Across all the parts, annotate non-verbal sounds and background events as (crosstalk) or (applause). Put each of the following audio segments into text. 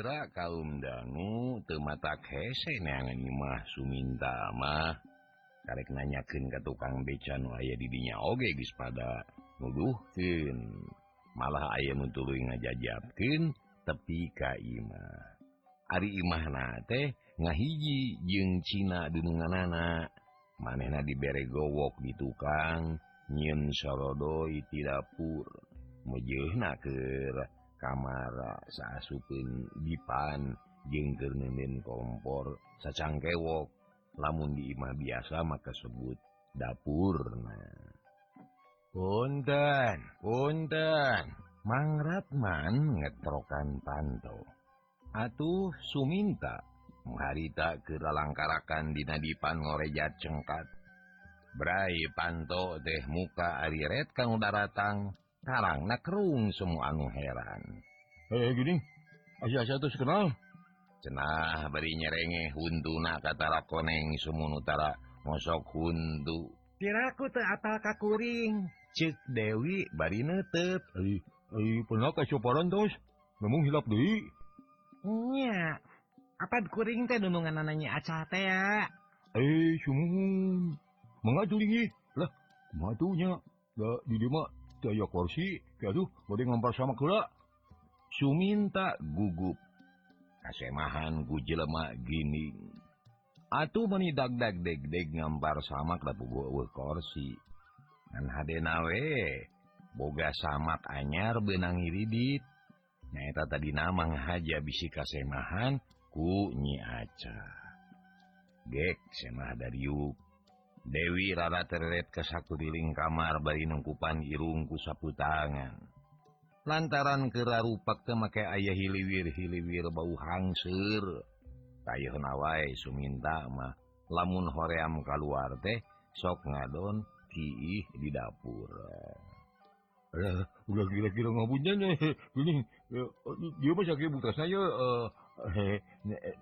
Astra kaum dangu tematak hesennyamah Sumintama karek nanyakin ke tukang becan aya didinya oge gis pada nuduhkin malah ayam untulu ngajajabkin tepi Kaimah Ari Imahna teh ngahiji jeung Cina dununganana. Manehna diberre gowok di tukang nyin Sarodoi tidakpur mujehna ke kamar saasupin dipan jengkernen kompor sacang kewok. Lamun Imah biasa maka sebut dapurna punten punten. Mangratman ngetrokan panto atuh suminta mengharita keralangkarakan di nadipan ngorejat cengkat. Brai panto teh muka ariret kang daratang sarang nakrung semua anu heran. Hey, gini. Kenal cenah beri nyerenge hunduna kata koneng Sumunutara mosok hundu. Kiraku teal kakuring cek Dewi bari netep pernah kesoparan terus ngomong hilap deui. iya apa kuring teh dunungan ananya aca teh ya? Eh sumun mengajulingi lah matunya Da di demak kursi aduh kula Suminta gugup kasemahan guji lemak gini atuh meni dagdag degdeg ngambar sama kursi dan we boga samat anyar benang iridit nyata tadi nama haja bisi kasemahan ku nyi aca. Gek semah dari yuk. Dewi rada terret ke satu diling kamar bari nengkupan irungku sapu tangan. Lantaran kera rupak make ayah hiliwir-hiliwir bau hangsir. Tayuh nawai suminta mah. Lamun hoream keluar teh sok ngadon kiih di dapur. Eh, udah kira-kira ngabunyanya. Ini, eh, oh, dia mah sakit buka saya. Uh,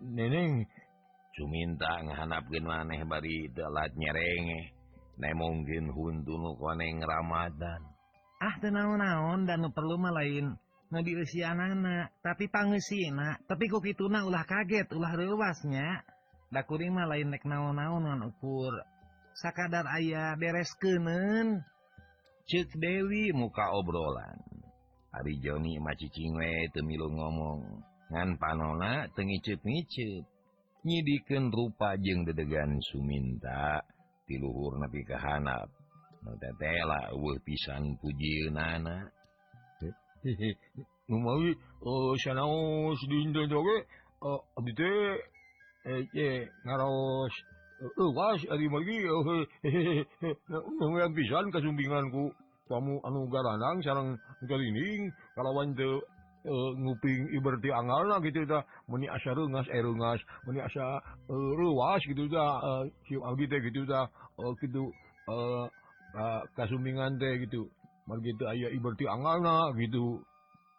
neneng, Suminta ngahanapkin maneh bari telat nyerenge Ne mungkin huntu koneng Ramadan. Ah naon-naon dan perlu mah lain. Ngadiusian anak tapi pangesina tapi kok itu na ulah kaget ulah ruasnya dakurima lain nek naon-naon ngan ukur. Sakadar ayah beres kenen Cik Dewi muka obrolan. Ari Joni macicing we teu temilu ngomong. Ngan panona tengi ngicip-ngicip. nyidikan rupa jeng dedegan suminta tiluhur nepi ke hanap. Tetela uh pisan puji nana (laughs) Numawi, uh, eh, sanaos dinda joge, eh, abdi teh eh, ece, ngaros uwas, euh, ari magi, uh, hehehe, pisan kasumbinganku, kamu anu garanang sarang kelining, kalawan te uh, nguping eh, iberti angal lah gitu dah. Meni asya rengas eh rengas meni asya uh, ruas gitu dah. Uh, siu abdi teh gitu dah. Uh, gitu. Uh, uh, kasumingan teh gitu. Mar gitu ayah iberti angal lah gitu.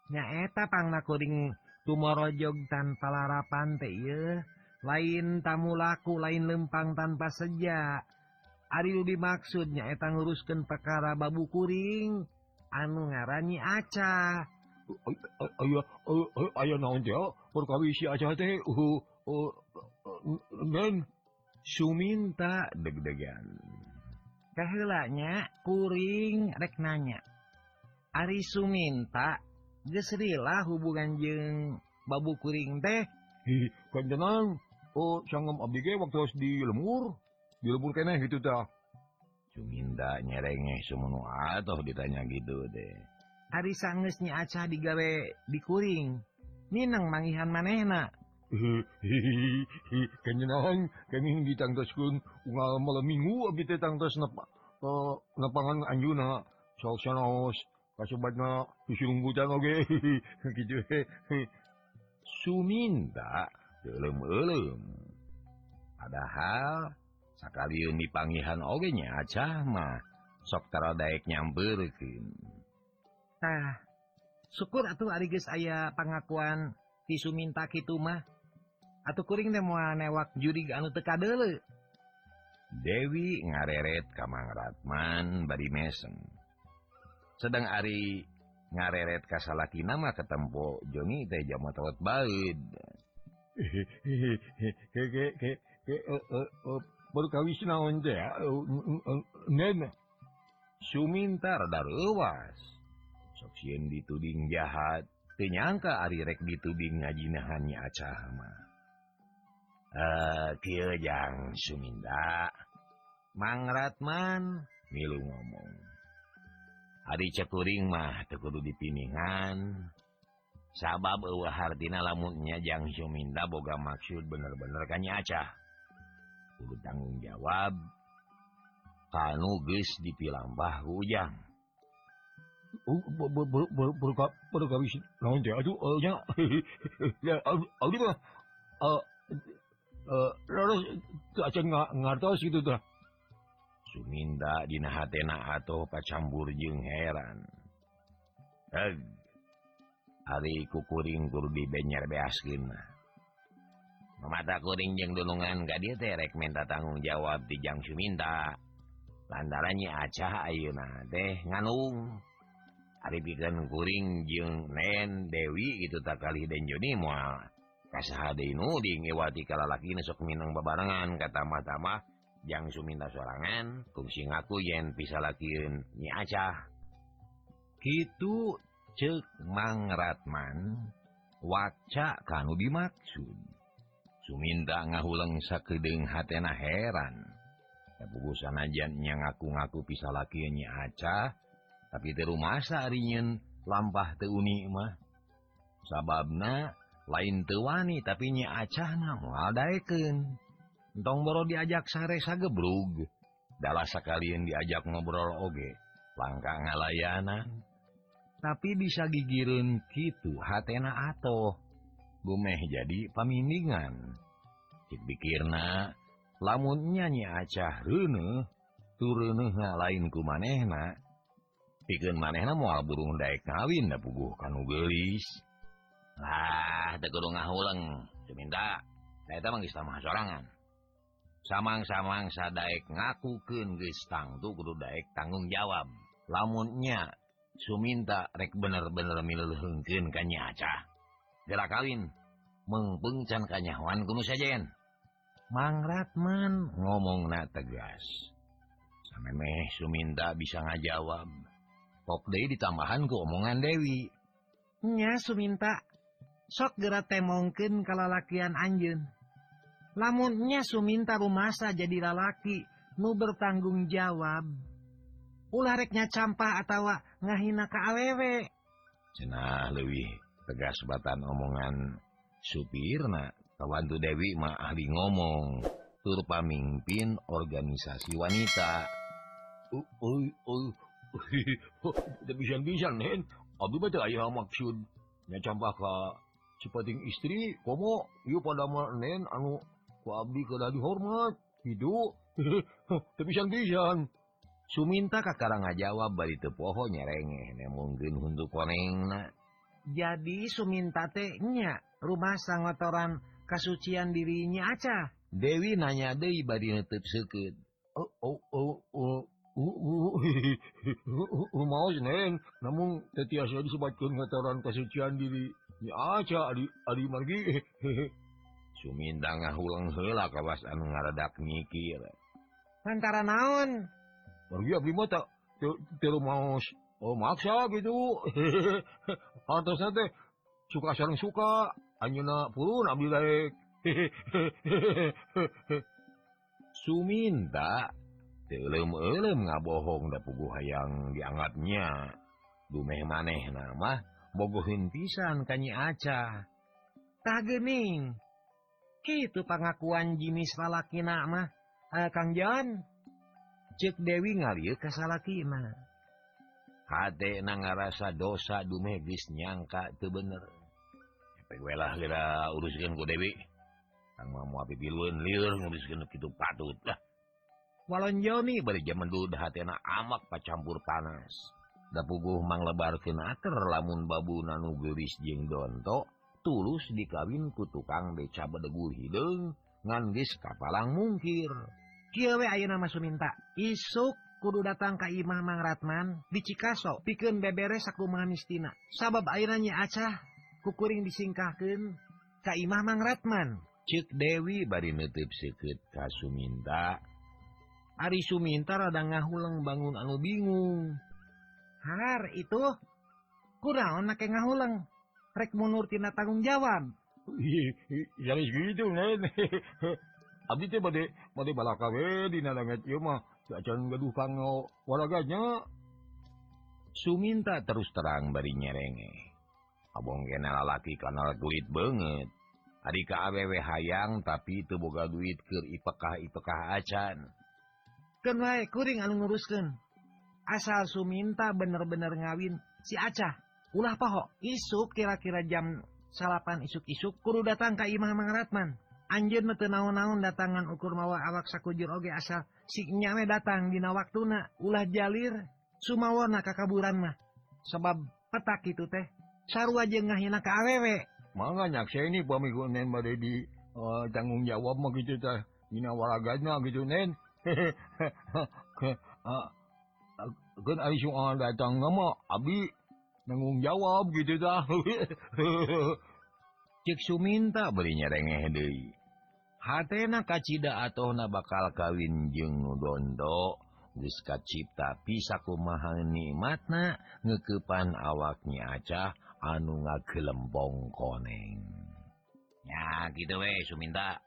Nya eta pangna kuring tumorojog tanpa larapan teh iya lain tamu laku lain lempang tanpa sejak Ari Ludi maksudnya etang nguruskeun perkara babu kuring. Anu ngaranyi aca. ayo naon teh perkawisi aja Suminta deg-degan. Kehelanya kuring rek nanya Ari Suminta gesrilah hubungan jeng babu kuring teh. Kanjenang oh sanggem abdi ge waktu di lemur. Di lemur keneh gitu teh Suminta nyerengeh semua atau ditanya gitu deh Ari sangesnya acah digawe dikuring Minang mangihan manehna. (laughs) Kenyenang kenging ditangtoskeun unggal malam minggu abdi teh tangtos nepa ke eh, nepangan anjuna. Salsanaos kasobatna pusung butang oge. (laughs) Gitu (laughs) suminta elem elem padahal sakaliun dipangihan oge nya acah mah sok taradaek nyamberkeun Nah, syukur atuh Ari aya pengakuan tisu minta mah atau kuring teh mua newak juri anu teka dulu Dewi ngareret Kamang Ratman bari mesem sedang Ari ngareret kasalaki nama ketempo Joni teh jama tawat bait berkawis naon teh Sumintar daruwas soksiun dituding jahat tenyangka ari rek dituding ngajinahannya acama eh jang Suminda. Mangratman milu ngomong. Hari cekuring mah tekudu dipiningan sabab eueuh hartina lamunnya Jang Suminda boga maksud bener-bener kanya acah. Kudu tanggung jawab. Kanu geus dipilambah ku Ujang. ngertos gitu tuh Suminda Dina atau pacambur jeung heran. Hariku kuring kudu di beaskeun beaskin Mamata kuring jeung dulungan gak dia terek minta tanggung jawab dijang Suminta lantarannya Acah ayeuna deh nganung. hari kuring jeung nen Dewi itu tak kali dan Joni mual kaswati kalau lagi sok minang babarengan kata mata-mah Jang minta sorangan kungsi ngaku yen bisa lakiun nyiacah gitu cek mangratman waca kanu dimaksud. Suminta ngahuleng sakedeng hatena heran. Bugu sanajannya ngaku-ngaku pisah lakiun nyiacah tapi di rumah saariin lampah teuni mah. Sababna lain tewani tapi nyi acahna moal ngadaikeun entong boro diajak sare sagebrug. Dalah sakalian diajak ngobrol oge langka ngalayanan tapi bisa gigireun kitu hatena atoh. Gumeh jadi pamindingan cik pikirna lamun nyanyi acah reuneuh, turuneh ngalain ku manehna. pikeun maneh moal burung Daek kawin puguh kanu geulis. Lah teu kudu ngahuleng. Seminta saya sorangan. Samang-samangsa sadaek ngakukeun geus tangtu kudu Daek tanggung jawab. Lamunnya Suminta rek bener-bener mileuleuhkeun ka nya acah geura kawin mengpengcan kanyawan kudu sajen Mang Ratman ngomongna tegas. Samemeh Suminta bisa ngajawab. Pop deui ditambahan ku omongan Dewi. Nya suminta sok geura temongkeun kalalakian anjeun. Lamunnya suminta rumasa jadi lalaki nu bertanggung jawab. Ulah reknya campah atau ngahina ka awewe cenah leuwih tegas batan omongan supirna. Kawantu Dewi mah ahli ngomong tur pamimpin organisasi wanita. Oh oh oh (laughs) maksudnya campaka cipating istri komo. Yuk pada manen anu ku abdi kada dihormat, hormat hidup (laughs) tepisan-pisan Suminta kakara ngajawab bari teu poho nyerengeh. Ne mungkin untuk jadi Suminta tehnya rumah sangotoran ngotoran dirinya aca Dewi nanya deui bari neuteup seukeut. oh oh oh oh. (laughs) mau neng namun tetiasa disebabkan ngataran kesucian diri. Ya aja ari ari margi. (laughs) Suminda ngahulang heula kawas anu ngaradak nyikir antara naon? Margi abdi mah tak teu maos oh maksa gitu. (laughs) Hartosna teh suka sareng suka Anjuna purun abdi daek Suminta? ngabohong pugu hayang dianggapnya dumeh maneh nama bogohin pisan kanyi aca. Tagening itu pengakuan jinis lalaki nama eh, Kang Jan cek Dewi ngalir ke salakina hati na ngerasa dosa dumeh geus nyangka teu bener. Lah kira uruskeun ku Dewi. Kang mau api bileun lieur nguruskeun kitu patut lah. walon Joni dulu dahatina amak pacampur panas. Da puguh mang lebar lamun babu nanu geris jeng donto tulus dikawin ku tukang beca bedegul hideung ngan geus kapalang mungkir. Kiewe ayo nama Suminta isuk kudu datang ka imah Mang Ratman di Cikaso pikeun bebere sakumaha mistina sabab airnya acah kukuring disingkahkeun ka imah Mang Ratman. Cek Dewi bari nutup seket ka Suminta. Ari Suminta rada ngahuleng bangun anu bingung. Har itu kurang anak yang. Rek munur tina tanggung jawab. jadi gitu nen. Abdi teh bade bade balakawe dina langit ieu mah teu acan gaduh pango waraganya. Suminta terus terang bari nyerenge. Abong kena lalaki kana duit banget. Ari ka awewe hayang tapi teu boga duit keur ipekah-ipekah acan. Kenai kuring anu nguruskan asal Suminta bener-bener ngawin. Si Acah ulah paho isuk kira-kira jam salapan isuk-isuk kuru datang ke Imah Mangaratman. Anjir mete naon-naon datangan ukur mawa awak sakujur oge asal si nyame datang dina waktuna ulah jalir Sumawona kakaburan mah. Sebab petak itu teh sarua jeung ngahina ka awewe mangga nyaksa ini pamikuneun bade di uh, oh, tanggung jawab mah gitu teh. Dina waragana gitu nen. kan ari soal datang nama abi nanggung jawab gitu dah cek Suminta beri nyerengeh deui hatena kacida atau na bakal kawin jeung nu dondo geus kacipta pisa kumaha nikmatna ngeukepan awaknya acah anu ngagelembong koneng ya gitu we Suminta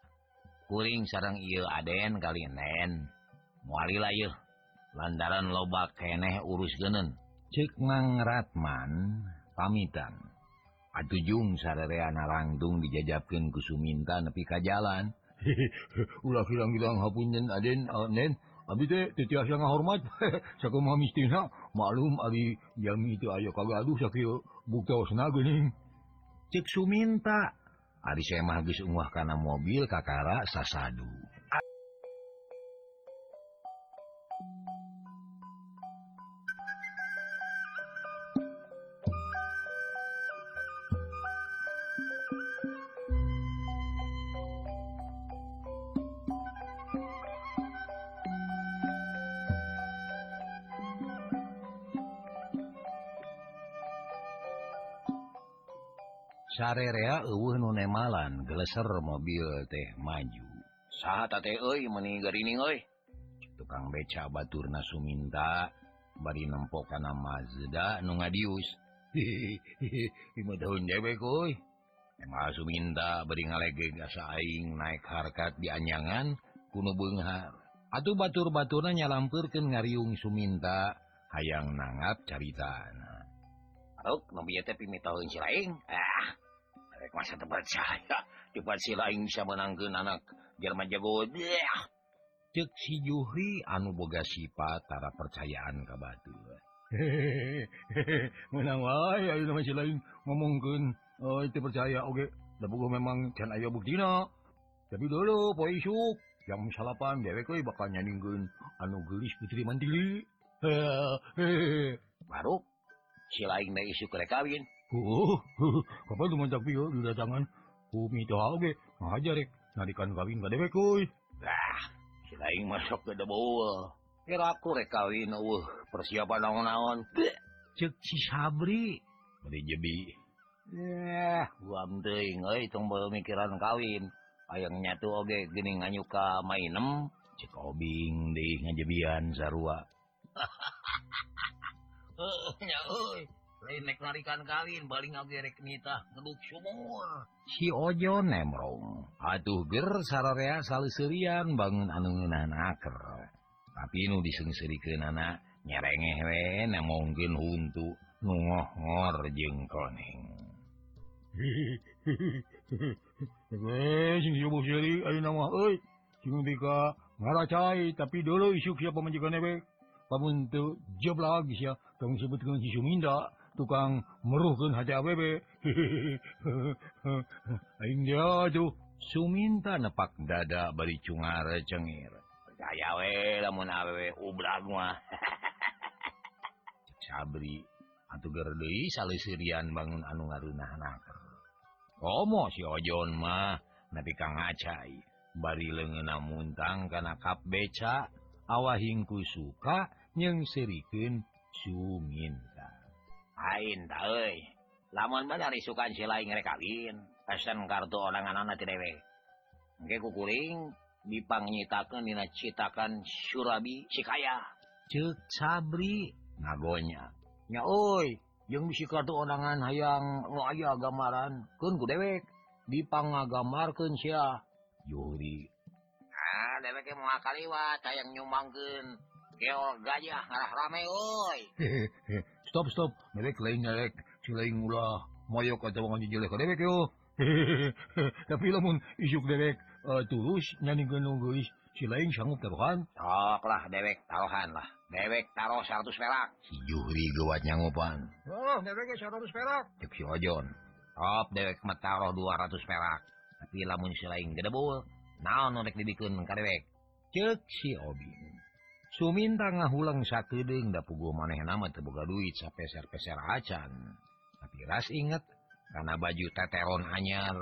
kuring sarang Ieu Aden kali nen. muali layuh Lantaran loba keneh urus genen ceknang Ratman pamitan. Atujung sareana langtung ku kusuminta nepi ka jalan. (laughs) Ulah hilang-hilang hapunjen Aden eh, Aden Abi teh tetiasa ngahormat. (laughs) Sakumaha mistina maklum abi jami itu ayo kagaduh aduh sakit bukta wasna geuning cek suminta Ari saya geus umah kana mobil Kakara sasadu. area nunemalan geleser mobil teh maju. Saat euy tukang beca Baturna Suminta bari nempokan Mazda nu ngadius. Lima tahun dewek koi emang Suminta beri ngalegeg asaing naik harkat di anyangan kuno benghar. Atuh batur-baturna nyalampirkan ngariung Suminta hayang nangap caritana. Aruk, no teh pimitoeun si lain. Ah, masa tempat saya. Cepat silain bisa menangkan anak Jerman jago cek si Juhri anu boga sifattara percayaan ka batu. (laughs) Menang si lain ngomongkeun. Oh itu percaya oke okay. memang can aya buktina. Tapi dulu poisuk jam salapan dewek bakal nyandingkeun anu gelis putri mandiri. (laughs) Baru isuk isu kawin Oh, kapal tuh tapi yo udah tangan kumi itu oge ngajar rek narikan kawin ka dewek kuy. Lah, sila aing masuk ke debol. Kira aku rek kawin uh, persiapan naon-naon. Cek si Sabri. Mari jebi. Ya, gua teuing euy tong mikiran kawin. Hayang nyatu oge geuning nganyuka mainem cek obing deui ngajebian sarua. Heeh, nya euy. nek narikan kawin baling agerek nitah. Ngeduk sumur. Si ojo nemrong. Atuh ger sararea saliserian bangun anu ngeunahan aker. Tapi nu disengserikeun anak nyerengeh we namongkeun huntu. Nu ngohor jeung koneng. Eh, sing subuh seri ayeuna mah euy sing dika ngaracai tapi dulu isuk siapa menjaga dewek. pamun teu job lagi sia tong sebutkeun si Suminda. tukang meruhkan haja bebe tuh Suminta nepak dada bari cungar cengir percaya we lamun awewe ubrag mah sabri atuh ger deui saleurian bangun anu ngarunahan Omo si ojon mah nabi kang ngacai bari leungeuna muntang kana kap beca awahingku suka nyeng sirikeun Suminta lain lamun benar isukan si lain kawin pesen kartu orang anak dewe kuring kukuring dina citakan Surabi Sikaya. Cek sabri. Ngagonyanya euy, jeung bisi kartu onangan hayang nu aya gambaran keun ku dewek. Dipangagambarkeun sia. Yuri ah dewek mau kaliwat hayang nyumbangkeun. Keol gajah ngarah rame euy. (laughs) stop stop. Merek lain merek silain ulah moyok atau wangi jelek dewek yo. (laughs) Tapi lamun isuk dewek uh, tulus nyani genung guys silain sanggup taruhan sok lah dewek taruhan lah. Dewek taruh 100 perak. Si Juhri gawat nyanggupan. Oh deweknya 100 perak. Cek si Ojon top dewek metaruh 200 perak. Tapi lamun silain lain gedebul, naon norek dibikin kadewek cek si obing Suminta ngahulang sakding dapugu maneh nama boga duit sapeser-peser acan. Tapi ras inget karena baju teteron anyar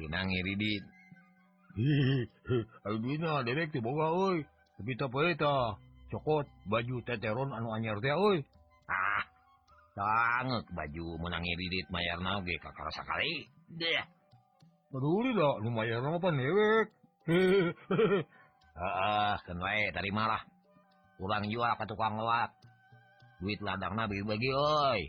binangi ngiridit Albina teh boga oi, tapi tak pelita. Cokot baju teteron anu anyar teh oi. Ah, sangat baju menang ngiridit mayar nage kakara sakali. Deh. Peduli dah, lumayan apa newek. Ah, ah kenwe tadi marah. kurang jual ke tukang lewat? Duit ladang nabi bagi oi.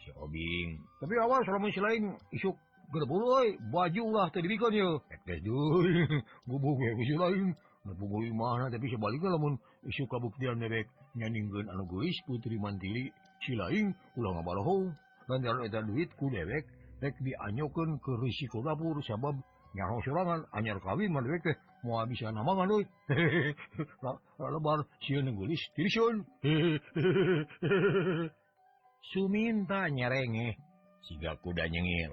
Si obing. Tapi awal selama si lain isuk gerbu oi. Baju ulah tadi bikin ya. Duit. Duy (laughs) gubuk ya si lain. Ngepuguh mana tapi sebaliknya lamun isu kabuktian nebek nyandingkan anu gulis putri mantili si lain ulah ngabaloho lantaran eta duit ku dewek rek dianyokan ke risiko dapur sabab nyaho sorangan anyar kawin mandewek teh. mau bisa nama kan duit lebar (laughs) siun gulis diri siun (laughs) Suminta nyerenge siga kuda nyengir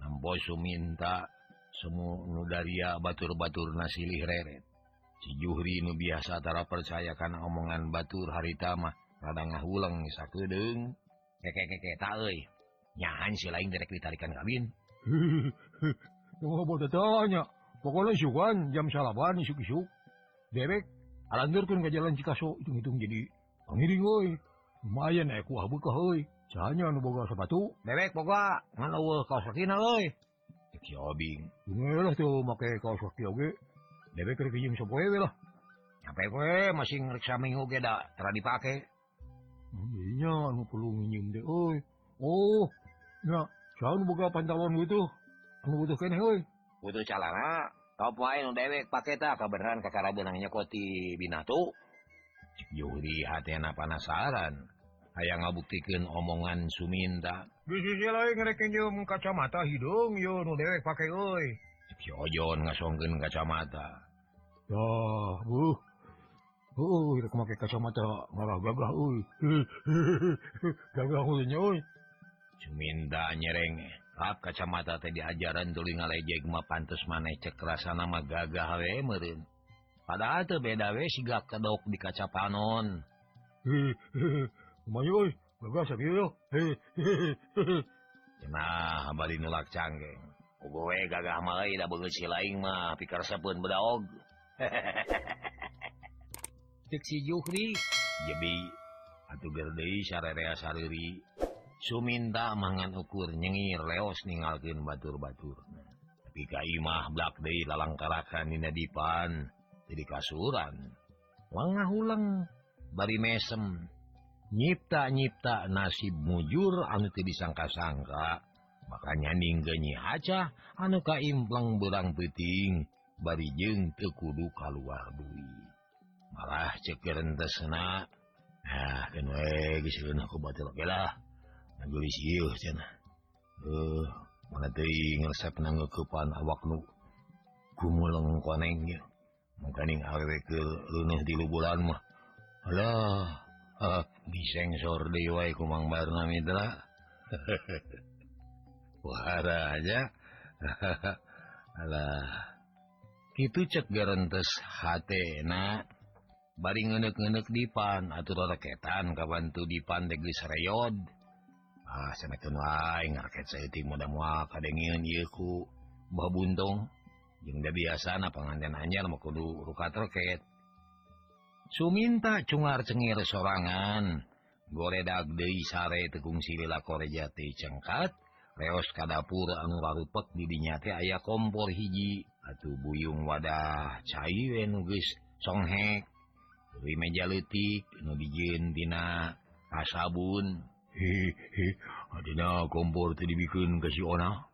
nampo Suminta semu nu daria batur-batur nasilih reret si Juhri nu biasa tara percaya kana omongan batur harita mah rada ngahuleng sakudeng. Keke keke euy. Nyahan si lain direk ditarikan kawin Oh, bodoh tanya. pokoknya syukuan jam salaban isuk-isuk. Dewek alanturkan ke jalan Cikaso hitung-hitung jadi pangiring woi lumayan eh kuah buka woi cahanya anu boga sepatu. Dewek boga ngan woi kaos sakina woi si obing lah tuh pakai kaos kaki oge dewek kerja jam sepoe eh, lah sampai kowe masih ngeriksa minggu ge dah tara dipake. iya anu perlu minjem deh oi. Oh ya jangan boga pantauan gitu anu butuh kene woi butuh calana dewek pakai tak kebenaran nyokoti koti Binato Yudi hatena penasaran aya ngabuktikeun omongan Suminta di sisi lain kacamata hidung yo dewek pake euy. Si ojon ngasongkeun kacamata oh bu Uy, rek make kacamata marah (laughs) gagah euy. gagah uy euy. Suminta nyereng. Kap kacamata gejaran tuli ngalejeg mah pantes maneh cek rasana nama gagah we meureun. Padahal teu beda we siga kedok di kaca panon. Kumayu oi, gagah sabieu yo. Cenah bari nulak canggeng. Ogo we gagah mah euy da beungeut si laing mah pikaresepeun bedaog. Cek si Juhri, jebi atuh geur deui sarerea sariri Suminta mangan ukur nyengir leos ningalkin batur-batur. Tapi Kaimah blak deui lalangkarakan Nina dipan jadi kasuran. Wangah ulang bari mesem. Nyipta-nyipta nasib mujur anu teu disangka-sangka. Makanya ninggenyi acah anu kaimplang berang peting bari jeng tekudu kaluar duit. Malah cekerentes senak ah, aku batil okelah Eh, kepan awak kumulengkonengnya mengkaning ke lunuh di lubulan mah. Halo disengsor ah, ku kumang Barna Mitra (laughs) Wahara aja. (laughs) Alah itu cek garantes hatna bari ngenek-ngenek dipan atur raketan kabantu dipan degis reyod. Ah, mudaku buah buntung juga biasa pangandan anyar kudu rukat roket Suminta cungar cengir sorangan. Goredak Dewi sare Tegung Sirila Korejati cengkat. Reos kadapur anu larupek didinyati ayah kompor hiji. Atau buyung wadah cair nugis songhek. Meja letik nudijin Dina kasabun. Adina kompor dibikin ke Siona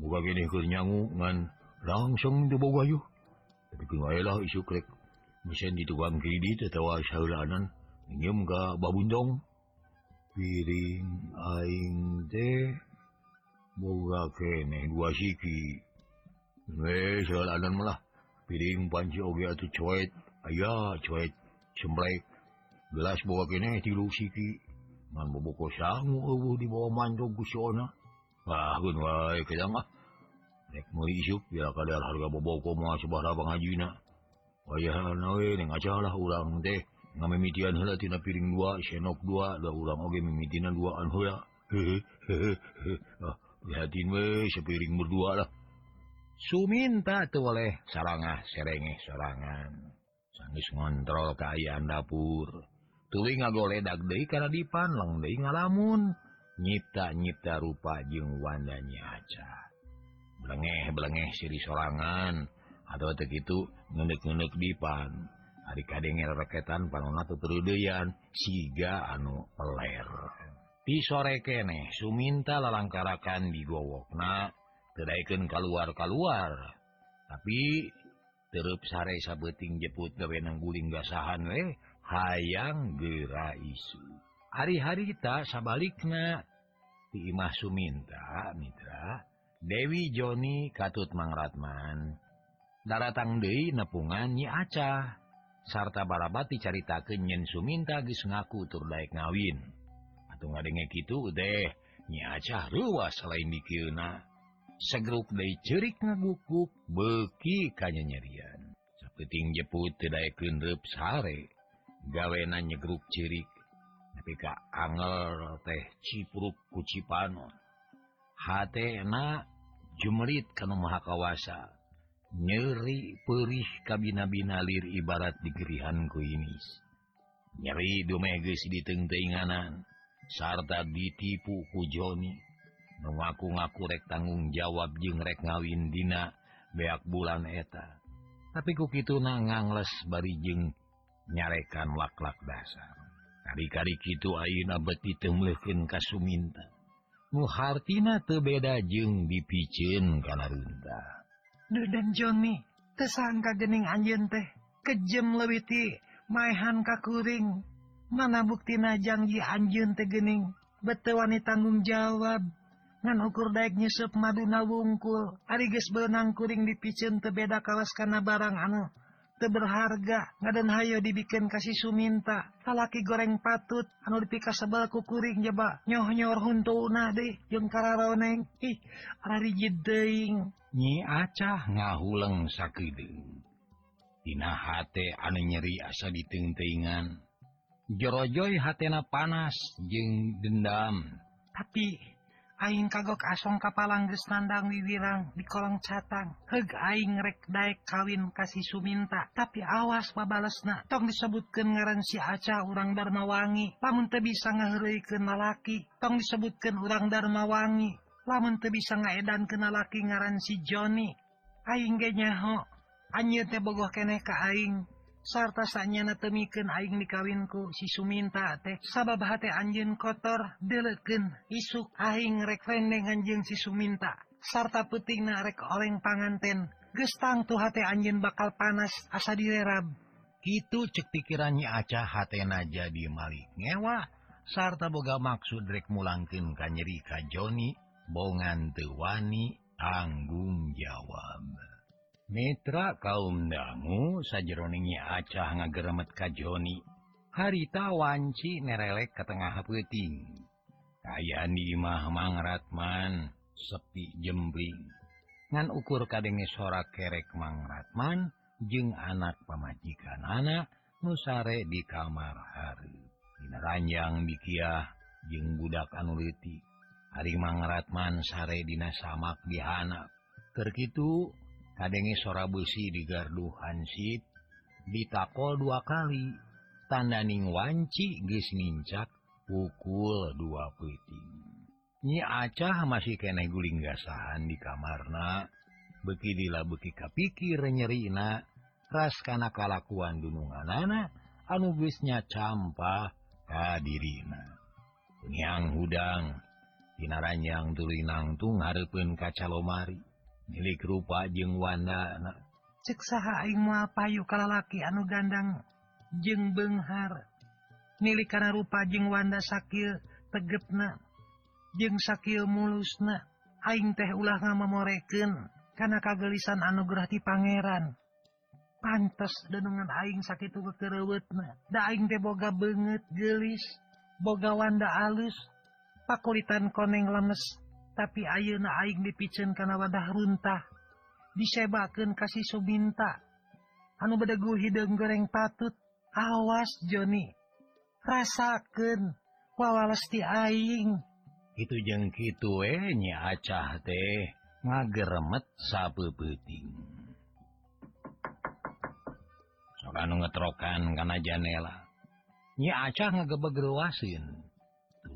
buka nyangu ngan langsung dibogayu isurek mesin di tukang kredit atau saulanan minjem ka babundong. Piring aing teh. Boga kene dua siki. We saulanan malah. Piring panci oge atuh coet. Aya coet. Sembrek gelas boga kene tilu siki. boboko sangu eueuh dibawa manjog isuk ya kadar harga boboko ning wayahlah urang teh ngamimitian heula tina piring dua senok dua da urang oge mimitina duaan heula Lihatin ah, we sepiring berdua lah. Suminta tuh oleh sarangah serengeh sorangan. sangis ngontrol keayaan dapur. ngagoledak De kana dipan leng De ngalamun. Nyipta-nyipta rupa jeung wandanya aca belengeh belengeh siri sorangan. Atau begitu ngenek-ngenek dipan. Hari kadengel reketan panona tuturudeyan siga anu peler di sore keneh suminta lalangkarakan digowokna. Kedaikan keluar-kaluar tapi terup sare sabeting jeput gawenang guling gasahan weh hayang gera isu. Hari-hari kita di imah Suminta Mitra Dewi Joni Katut Mangratman daratang deui nepungan nyi Acah sarta barabati carita kenyen Suminta geus ngaku tur daek ngawin. Atuh ngadenge kitu deh nyi Acah ruas selain dikieuna segeruk dari cerik ngagukuk beki kanya nyerian seperti jeput tidak kendep sare. gawena nyegruk cirik. Ketika angel teh cipruk kucipanon. Jumerit jumelit maha kawasa. Nyeri perih kabinabina lir ibarat digerihan ku inis nyeri dumeges ditengtenganan sarta ditipu ku joni. Ngaku rek tanggung jawab jeng rek ngawin dina beak bulan eta. Tapi ku kitu na bari jeung nyarekan laklak dasar. Kari-kari kitu Auna beti temleken kasuminta muhartina tebeda jeng dipicin karena runta dan Johnny tersangka gening anjen teh kejem lebihti maehan kakuring mana buktina najangji anjun teh gening betewani tanggung jawab. Ngan ukur daik nyusup maduna wungkul ariges benang kuring dipicin tebeda kawas karena barang anu. berharga. Ngadan hayo dibikin kasih Suminta. Talaki goreng patut. Anu dipika ku kukuring jeba nyohnyor huntu nah deh jeung kararoneng. Ih ari jedeing nyi acah ngahuleng sakideung dina hate anu nyeri asa ditengteingan jorojoy hatena panas jeung dendam. Tapi Aing kagok asong kapalangges nandang wiwirang di kolong catang. Heg aing rek daek kawin kasih Suminta. Tapi awas babalesna. Tong disebutkan ngaran si Aca urang Darmawangi. Lamun teu bisa ngaheureukeun lalaki tong disebutkan urang Darmawangi. Lamun teu bisa ngaedan lalaki ngaran si Joni. Aing ge nyaho anjeun teh bogoh keneh ka aing. sarta sanyana temiken aing dikawinku si Suminta teh. Sabab hati anjeun kotor deleken isuk aing rekrendeng anjing si Suminta. Sarta peutingna narek oleng panganten gestang tuh hati anjin bakal panas asa direrab itu cek pikirannya acah hatena jadi Malik ngewa. Sarta boga maksud rek mulangkin kanyeri ka Joni bongan tewani tanggung jawab. Mitra kaum dangu sajeroningnya acah ngageremet ka Joni. Harita wanci nerelek ke tengah peting kayaan di imah mangratman sepi jembling ngan ukur kadenge sorak kerek mangratman jeung anak pemajikan anak nusare di kamar hari. Dina ranjang dikiah jeung budak anuliti hari mangratman sare dina samak dihana terkitu Kadenge sora besi di gardu hansip ditakol dua kali tandaning wanci geus nincak pukul dua peting Nyi acah masih kene guling gasahan di kamarna beki dila beki kapikir nyerina ras kana kalakuan dununganana anu geus nyacampah ka dirina. Nyang hudang tinaranyang tulinangtung hareupeun kaca lomari. milik rupa jeung Wanda payu kalalaki anu gandang jeng Benghar. Milik karena rupa jeung Wanda sakil tegepna jeng sakil mulusna. Aing teh ulah ngamoreken karena kagelisan anugerahti Pangeran. Pantes denungan Aing sakit da aing teh boga banget gelis boga Wanda alus. Pakulitan koneng lemes. tapi ayeuna aing dipicen kana wadah runtah. Disebakeun kasih subinta. Anu bedegu hidung goreng patut. Awas Joni. Rasakeun wawales ti aing. Itu we nya acah teh. Ngageremet sabe sok anu ngetrokan kana janela. Nya acah ngagebegeruasin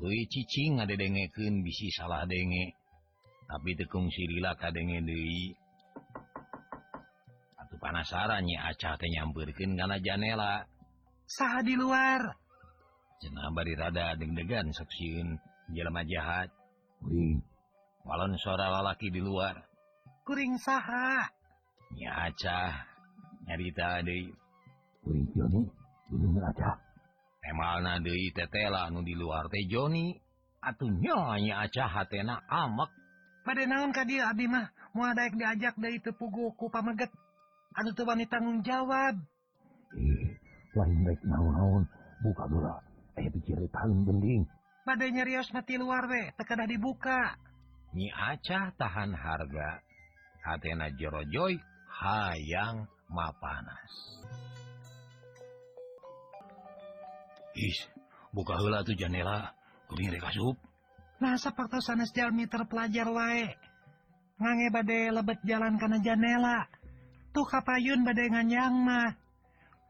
Lui cicing ada dengekin bisi salah denge. Tapi tekung lila kadenge Dewi atau acah teh nyampeurkeun karena janela. Sah di luar? Jenah bari rada deg-degan seksiun jelma jahat. Kuring. walon suara lalaki di luar. Kuring saha? Nyi acah nyarita deui. Kuring joni kuring aca Emalna deui tetela nu di luar teh Joni. Atuh atuhnyonya acah hatena amek. Pada naon ka dia Abi mah? Moal daek diajak deui diajak pugu ku pameget. Anu teu wani tanggung jawab. Eh lain baik naon-naon. Buka dulu Aya pikir paling penting. Pada nyerios mati luar we. Kedah dibuka. Nyi acah tahan harga. Hatena jorojoy hayang mapanas. bukalah tuh janela meter pelajar wae? Ngange badai lebet jalan karena janela. Tuh kapayun badai nganyang mah.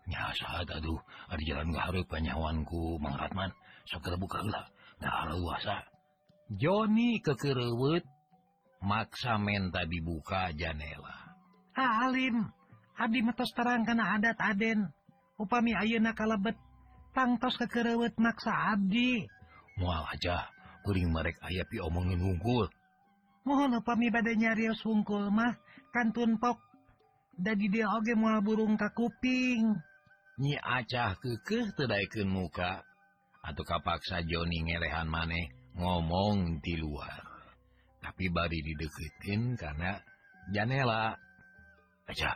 Nya saat aduh ada jalan gak harus penyawanku Mang Ratman. Segera bukalah nah luasa Joni kekerewet maksa menta dibuka janela. Ah alim abdi metos terang karena adat aden. Upami ayeuna kalebet. pantos kekerewet maksa Abdi. Mual aja kuring merek aya pi omongin hungkul mohon upami badanya Rio wungkul mah kantun pok. Dadi dia oge mual burung ka kuping. Nyi acah kekeh terdaikin muka. Atau kapaksa Joni ngelehan maneh ngomong di luar. Tapi bari dideketin karena janela. Aja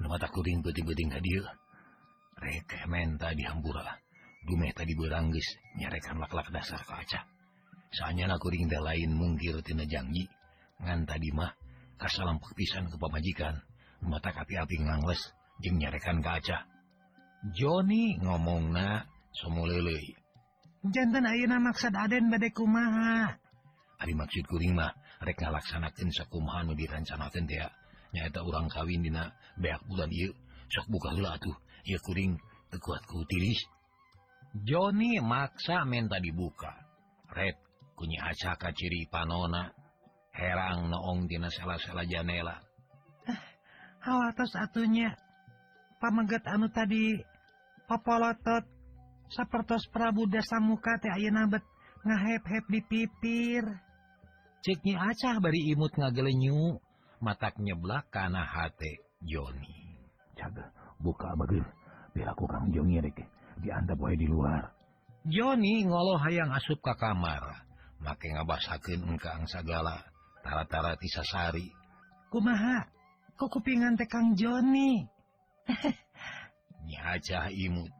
mata kuring putih-beting hadir menta dihambura Dume tadi berangis nyarekan laklak dasar kaca. Soalnya lakuring lain mungkir tina janji ngan tadi mah kasalam pepisan ke pemajikan mata kapi api ngangles jeng nyarekan kaca. Joni ngomong na somolele jantan ayeuna maksud aden bade kumaha? Ari maksud kuring mah rek ngalaksanakeun sakumaha nu dirancanakeun teh nyaeta urang kawin dina beak bulan ieu sok buka heula atuh. Ieu kuring teu kuat ku tiris. Joni maksa menta dibuka. Red kunyi aca ka ciri panona. Herang noong tina sela-sela janela. hawatos atunya pameget anu tadi popolotot sapertos Prabu Dasamuka teh ayeuna bet ngahep-hep di pipir Cek Nyi acah bari imut ngagelenyu. Matak nyeblak kana hate Joni. Jaga, buka begir biar aku kang Joni rek. dianggap wae di luar. Joni ngolo hayang asup ka kamar. Make ngabasakeun engkang sagala tara-tara tisasari kumaha? Kok kupingan teh kang Joni? (laughs) Nya imut.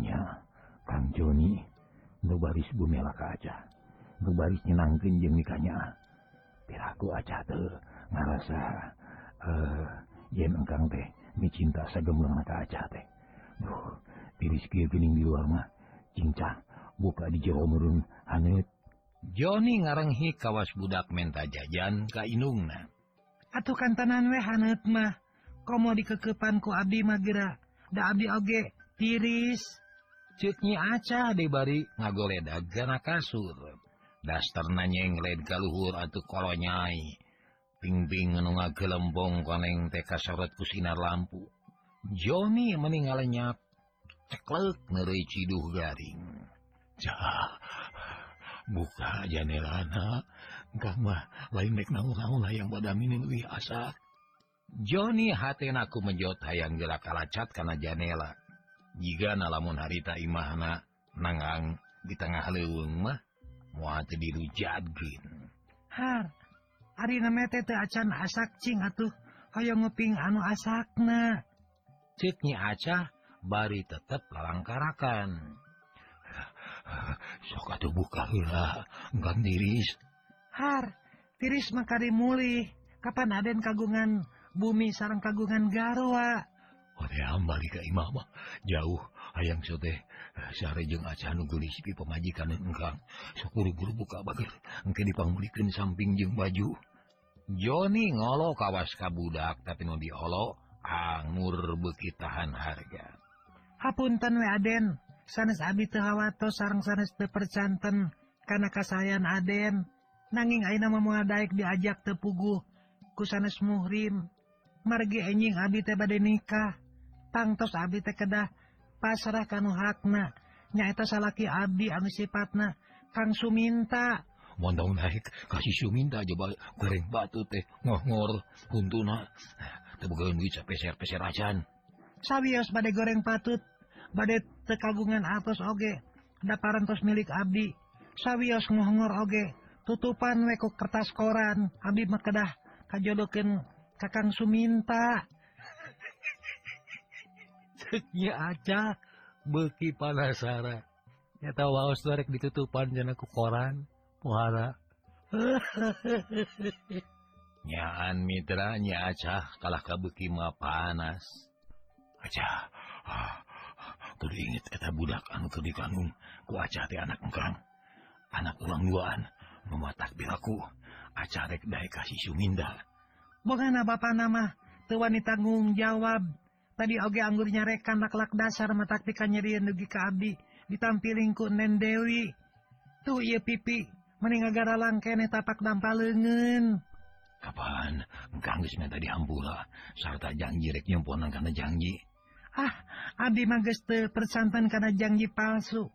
Nya kang Joni nu baris bumela ka aja. Nu baris nyenangkeun jeung nikahnya. Biar aku aja teu ngarasa eh uh, yen engkang teh cinta segemlang mata teh. Duh tiris kieu geuning di luar mah cincang buka di jero meureun haneut Joni ngarenghi kawas budak menta jajan ka inungna. Atuh kantanan we haneut mah. Komo dikekepan ku abdi mah geura da abdi oge tiris. Ceutnya acah dibari ngagoledag kana kasur. Daster nanyeng led ka luhur atuh kolonyai pingbing anu ngagelembong koneng teh kasyarat ku sinar lampu. Joni meninggal lenyap ceklek neureuy ciduh garing. Jah buka janelana mah lain mek naon-naon hayang badaminin wih asa. Joni hatena ku menjot hayang gerak kalacat kana janela. Jika nalamun harita imahna nangang di tengah leuweung mah moal teu dirujat gin Har acan asak cing atuh. Hayo ngeping anu asakna. Ceknya acah bari tetep lalangkarakan. (sighs) Sok atuh buka heula, gan tiris. Har tiris makari mulih Kapan Aden kagungan bumi sarang kagungan garwa? Odeang balik ke imamah jauh. ayaang sote eh, sare jeung acan nugulis di pemajikan engkang sekuru-guru buka bager. Engke dipanggulikeun samping jeung baju. Joni ngolo kawas kabudak tapi nu diolo angur beuki tahan harga. Hapunten we Aden. Sanes abi teu hawatos sareng sanes teu percanten. Kana kasayan Aden. Nanging ayeuna moal daek diajak teu puguh. Ku sanes muhrim. Margi enjing abi teh bade nikah. Tangtos abi teh kedah. pasrah kanu hakna nyaeta salaki Abdi anu sifatna. Kang Suminta. Mondong naik. Kasih Suminta coba goreng batu teh. Ngohor huntuna teu begeun duit sapeser-peser acan sawios bade goreng patut. Bade tekagungan atos oge. Daparantos milik Abdi. Sawios ngohor oge. Tutupan weko kertas koran. Abdi makedah kajodokeun Kakang Suminta. Ceknya aja beuki panasara. Eta waos dorek ditutupan jana ku koran. Muhara. (laughs) Nyaan mitra nya acah kalah kabeuki mah panas. Aja, ah, kudu inget eta budak anu teu dikandung ku acah teh anak engkang. Anak urang duaan, nu takbir aku. Acah rek dae kasih suminda. bogana bapa nama teu wani tanggung jawab tadi oge anggurnya rekan laklak dasar metaktikannya dia nugi ke Abi. Ditampilingku Nen Dewi. Tuh ia pipi. Meninggalgara langkene tapak dampa lengen kapan kanggisnya tadi hampura sarta janji rek nyemponan karena janji. Ah Abi mageste persantan karena janji palsu.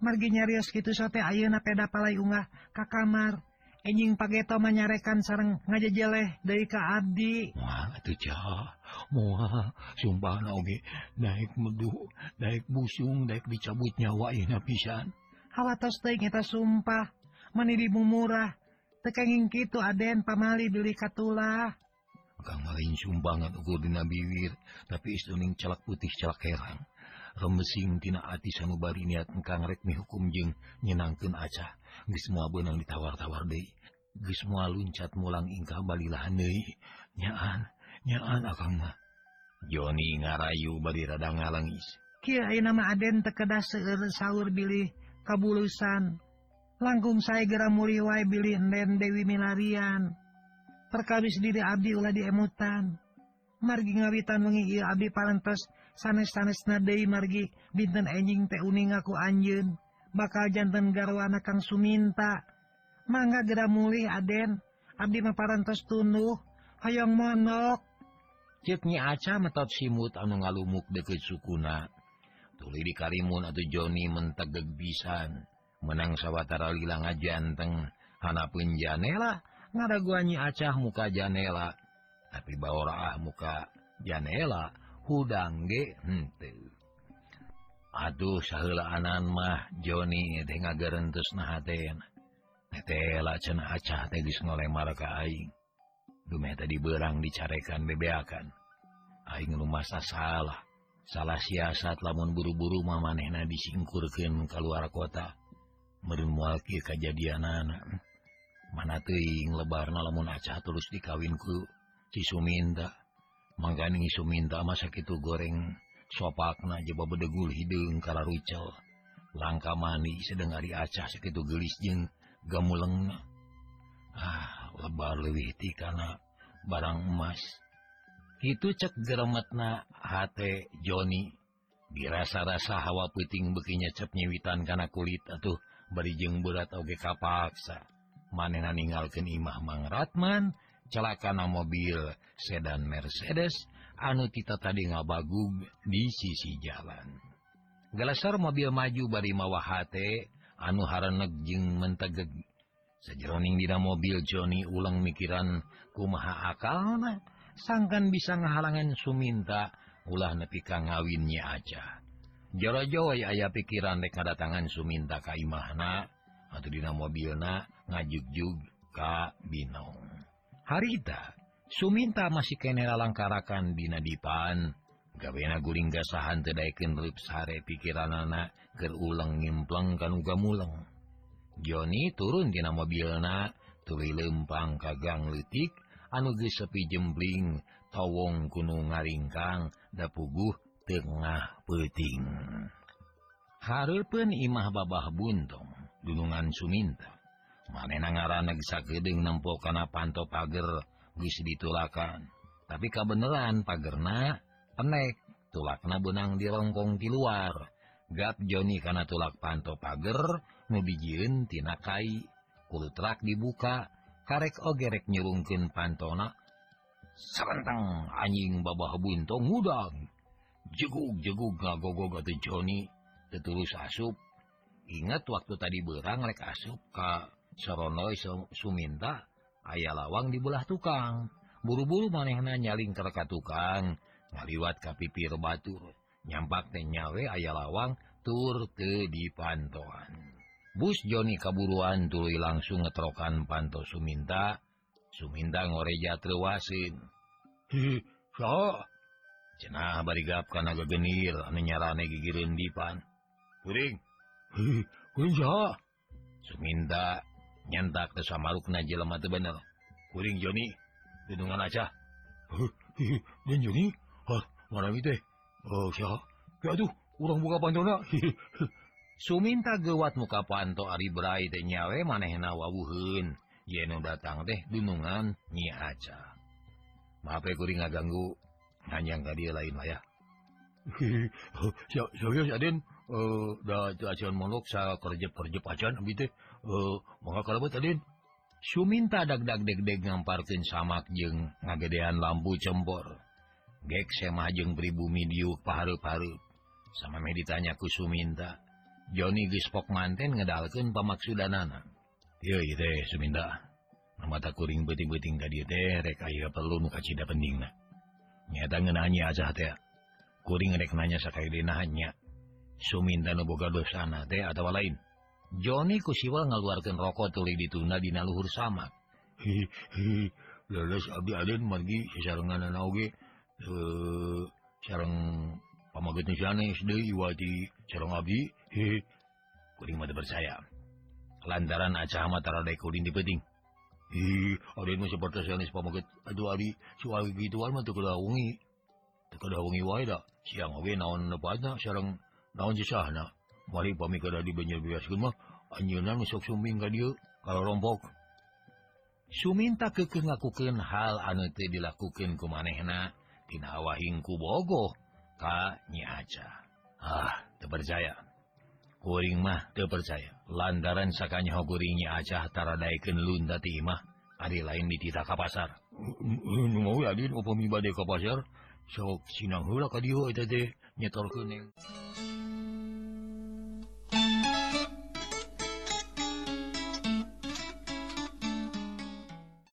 Margi nyarios gitu sote ayeuna peda palai unggah ka kamar. enjing pageto toma nyarekan sarang ngaja jeleh dari ke Abdi oge naik medu naik busung naik dicabut nyawa pisan. Atas kita sumpah menirimu murah tekenging gitu Aden pamali beli lain sumbangan ukur di nabiwir tapi istuning celak putih celak herang. remesing tina ati sanubari niat engkang rek hukum jeng nyenangkan acah geus moal benang ditawar-tawar deui. Geus moal luncat mulang ingkah balilahan deui. Nyaan nyaan akang mah. Joni ngarayu bari rada ngalangis kieu ayeuna mah aden teu kedah seueur saur bilih kabulusan. Langkung saya gera muli wae bilih enden Dewi Milarian. Perkawis diri abdi ulah diemutan. Margi ngawitan wengi ieu abdi parantos sanes-sanesna deui margi binten enjing teuning aku anjun bakal jantan garwana Kang Suminta. Mangga gera mulih Aden. Abdi maparantos tunuh. Hayong monok. Nyi aca metot simut anu ngalumuk deket sukuna. Tuli di karimun atau Joni mentegeg bisan menang sawatara lila ngajanteng. Hanapun janela. Ngada Nyi acah muka janela. Tapi bawalah muka janela. hudangge hmm, Aduh salaan mah Joni teh ngagerenteusna hatena tela cenah acah teh geus ngolemar ka aing. Dumeh tadi berang dicarekan bebeakan. Aing lumasa salah. Salah siasat lamun buru-buru mah manehna disingkurkeun ka luar kota. Meureun moal kieu kajadianana. mana teuing lebarna lamun acah terus dikawinku Cisu minta mangganing isu minta masa itu goreng sopakna jebabedegul hidung kala rucel. Langka mani sedengari acah segitu gelis jeng gamuleng ah lebar lewih ti kana barang emas. Itu cek geremetna hate Joni. Dirasa-rasa hawa puting bekinya cep nyewitan kana kulit atau barijeng berat oge kapaksa. Manena ninggalkeun imah Mang Ratman celakana mobil sedan Mercedes anu kita tadi ngabagug di sisi jalan. Gelasar mobil maju bari mawahate anu haranejeng mentegeg. Sejroning dina mobil Joni ulang mikiran kumaha akal sangkan bisa ngahalangan Suminta ulah nepi ka ngawinnya aja. Jaro Jawa aya pikiran dek datangan Suminta ka imahna atau dina mobilna ngajugjug ka Binong. harita Suminta masih kenera langkarakan Dinadipan gawena guring gasahan tedaikin lips sare pikiran anak keur ulang ngimpleng kan uga muleng Joni turun dina mobilna tuli lempang kagang litik anu geus sepi jembling tawong gunung ngaringkang dapuguh tengah peting. Hareupeun imah babah buntung gunungan Suminta. manena ngaran negsa nempo kana panto pager wis ditulakan. Tapi kabeneran pagerna penek tulakna benang dirongkong di luar. Gap Joni kana tulak panto pagar nubijin tina kai. Kulutrak dibuka karek ogerek nyerungkin pantona. Serentang anjing babah buntong ngudang. Jegug jegug ngagogo atau Joni tetulus asup. Ingat waktu tadi berang rek asup ka Soronoy Suminta aya lawang dibelah tukang. Buru-buru manehna nyaling kereka tukang. Ngaliwat kapipir Batur. Nyampak tenyawe aya lawang tur ke di pantoan. Bus Joni kaburuan tuluy langsung ngetrokan panto Suminta. Suminta ngoreja trewasin so cenah barigap kana gegenir anu nyarane gigireun dipan kuring kuring Suminta nyentak ke samarukna jelema teu bener. Kuring Joni dudungan aja dan Joni. Hah marami teh? Oh siapa? Ya aduh urang buka pantona suminta gewat muka panto ari berai teh nyawe manehna wawuheun. Yen datang teh dunungan nyi aja maaf ya kuring ngaganggu. Hanya nggak dia lain lah ya. Serius Aden, Eh, da acan monok sa kerjep kerjep acan abis teh. Oh, mengakal tadi Su minta dagdag degdeg ngampartin samak jeng ngagedean lampu cembor gek semajeng pribumi diu paru-paru sama meditanyaku Su minta Joni gispok manten ngedalken pemaksudanana yo teh Suminta mata kuring beting-beting tadi teh rek aya perlu nu kacida pening na. Nyata ngeunanya aja teh kuring rek nanya sakaya dina hanya Suminta nu boga dosana teh atau lain Joni kusiwal ngaluarkeun rokok tuluy ditunda dina luhur samak. hi hi leles abdi aden margi sasarengan oge eh sareng pamagetna sanes deui wati sareng abdi hi Kuring mah teu percaya. Lantaran acah mah tarada kuring di peuting. hi aden mah seperti sanes pamaget aduh abi soal gituan kada wengi teu kada wengi wae siang oge naon nepatna sareng naon sisahna Mari pamikara di banjir anjeunna nu sok sumbing ka dieu kalau rombok. Suminta keukeuh ngakukeun hal anu teu dilakukeun ku manehna tina wahing ku bogoh ka Nyi Aca. Ah, teu percaya. Kuring mah teu percaya. Landaran sakanya kuring Nyi Aca taradaikeun lunda ti imah ari lain ditita ka pasar. Hmm, hmm, mau ya din upami bade ka pasar sok sinang heula ka dieu eta teh nyetorkeun.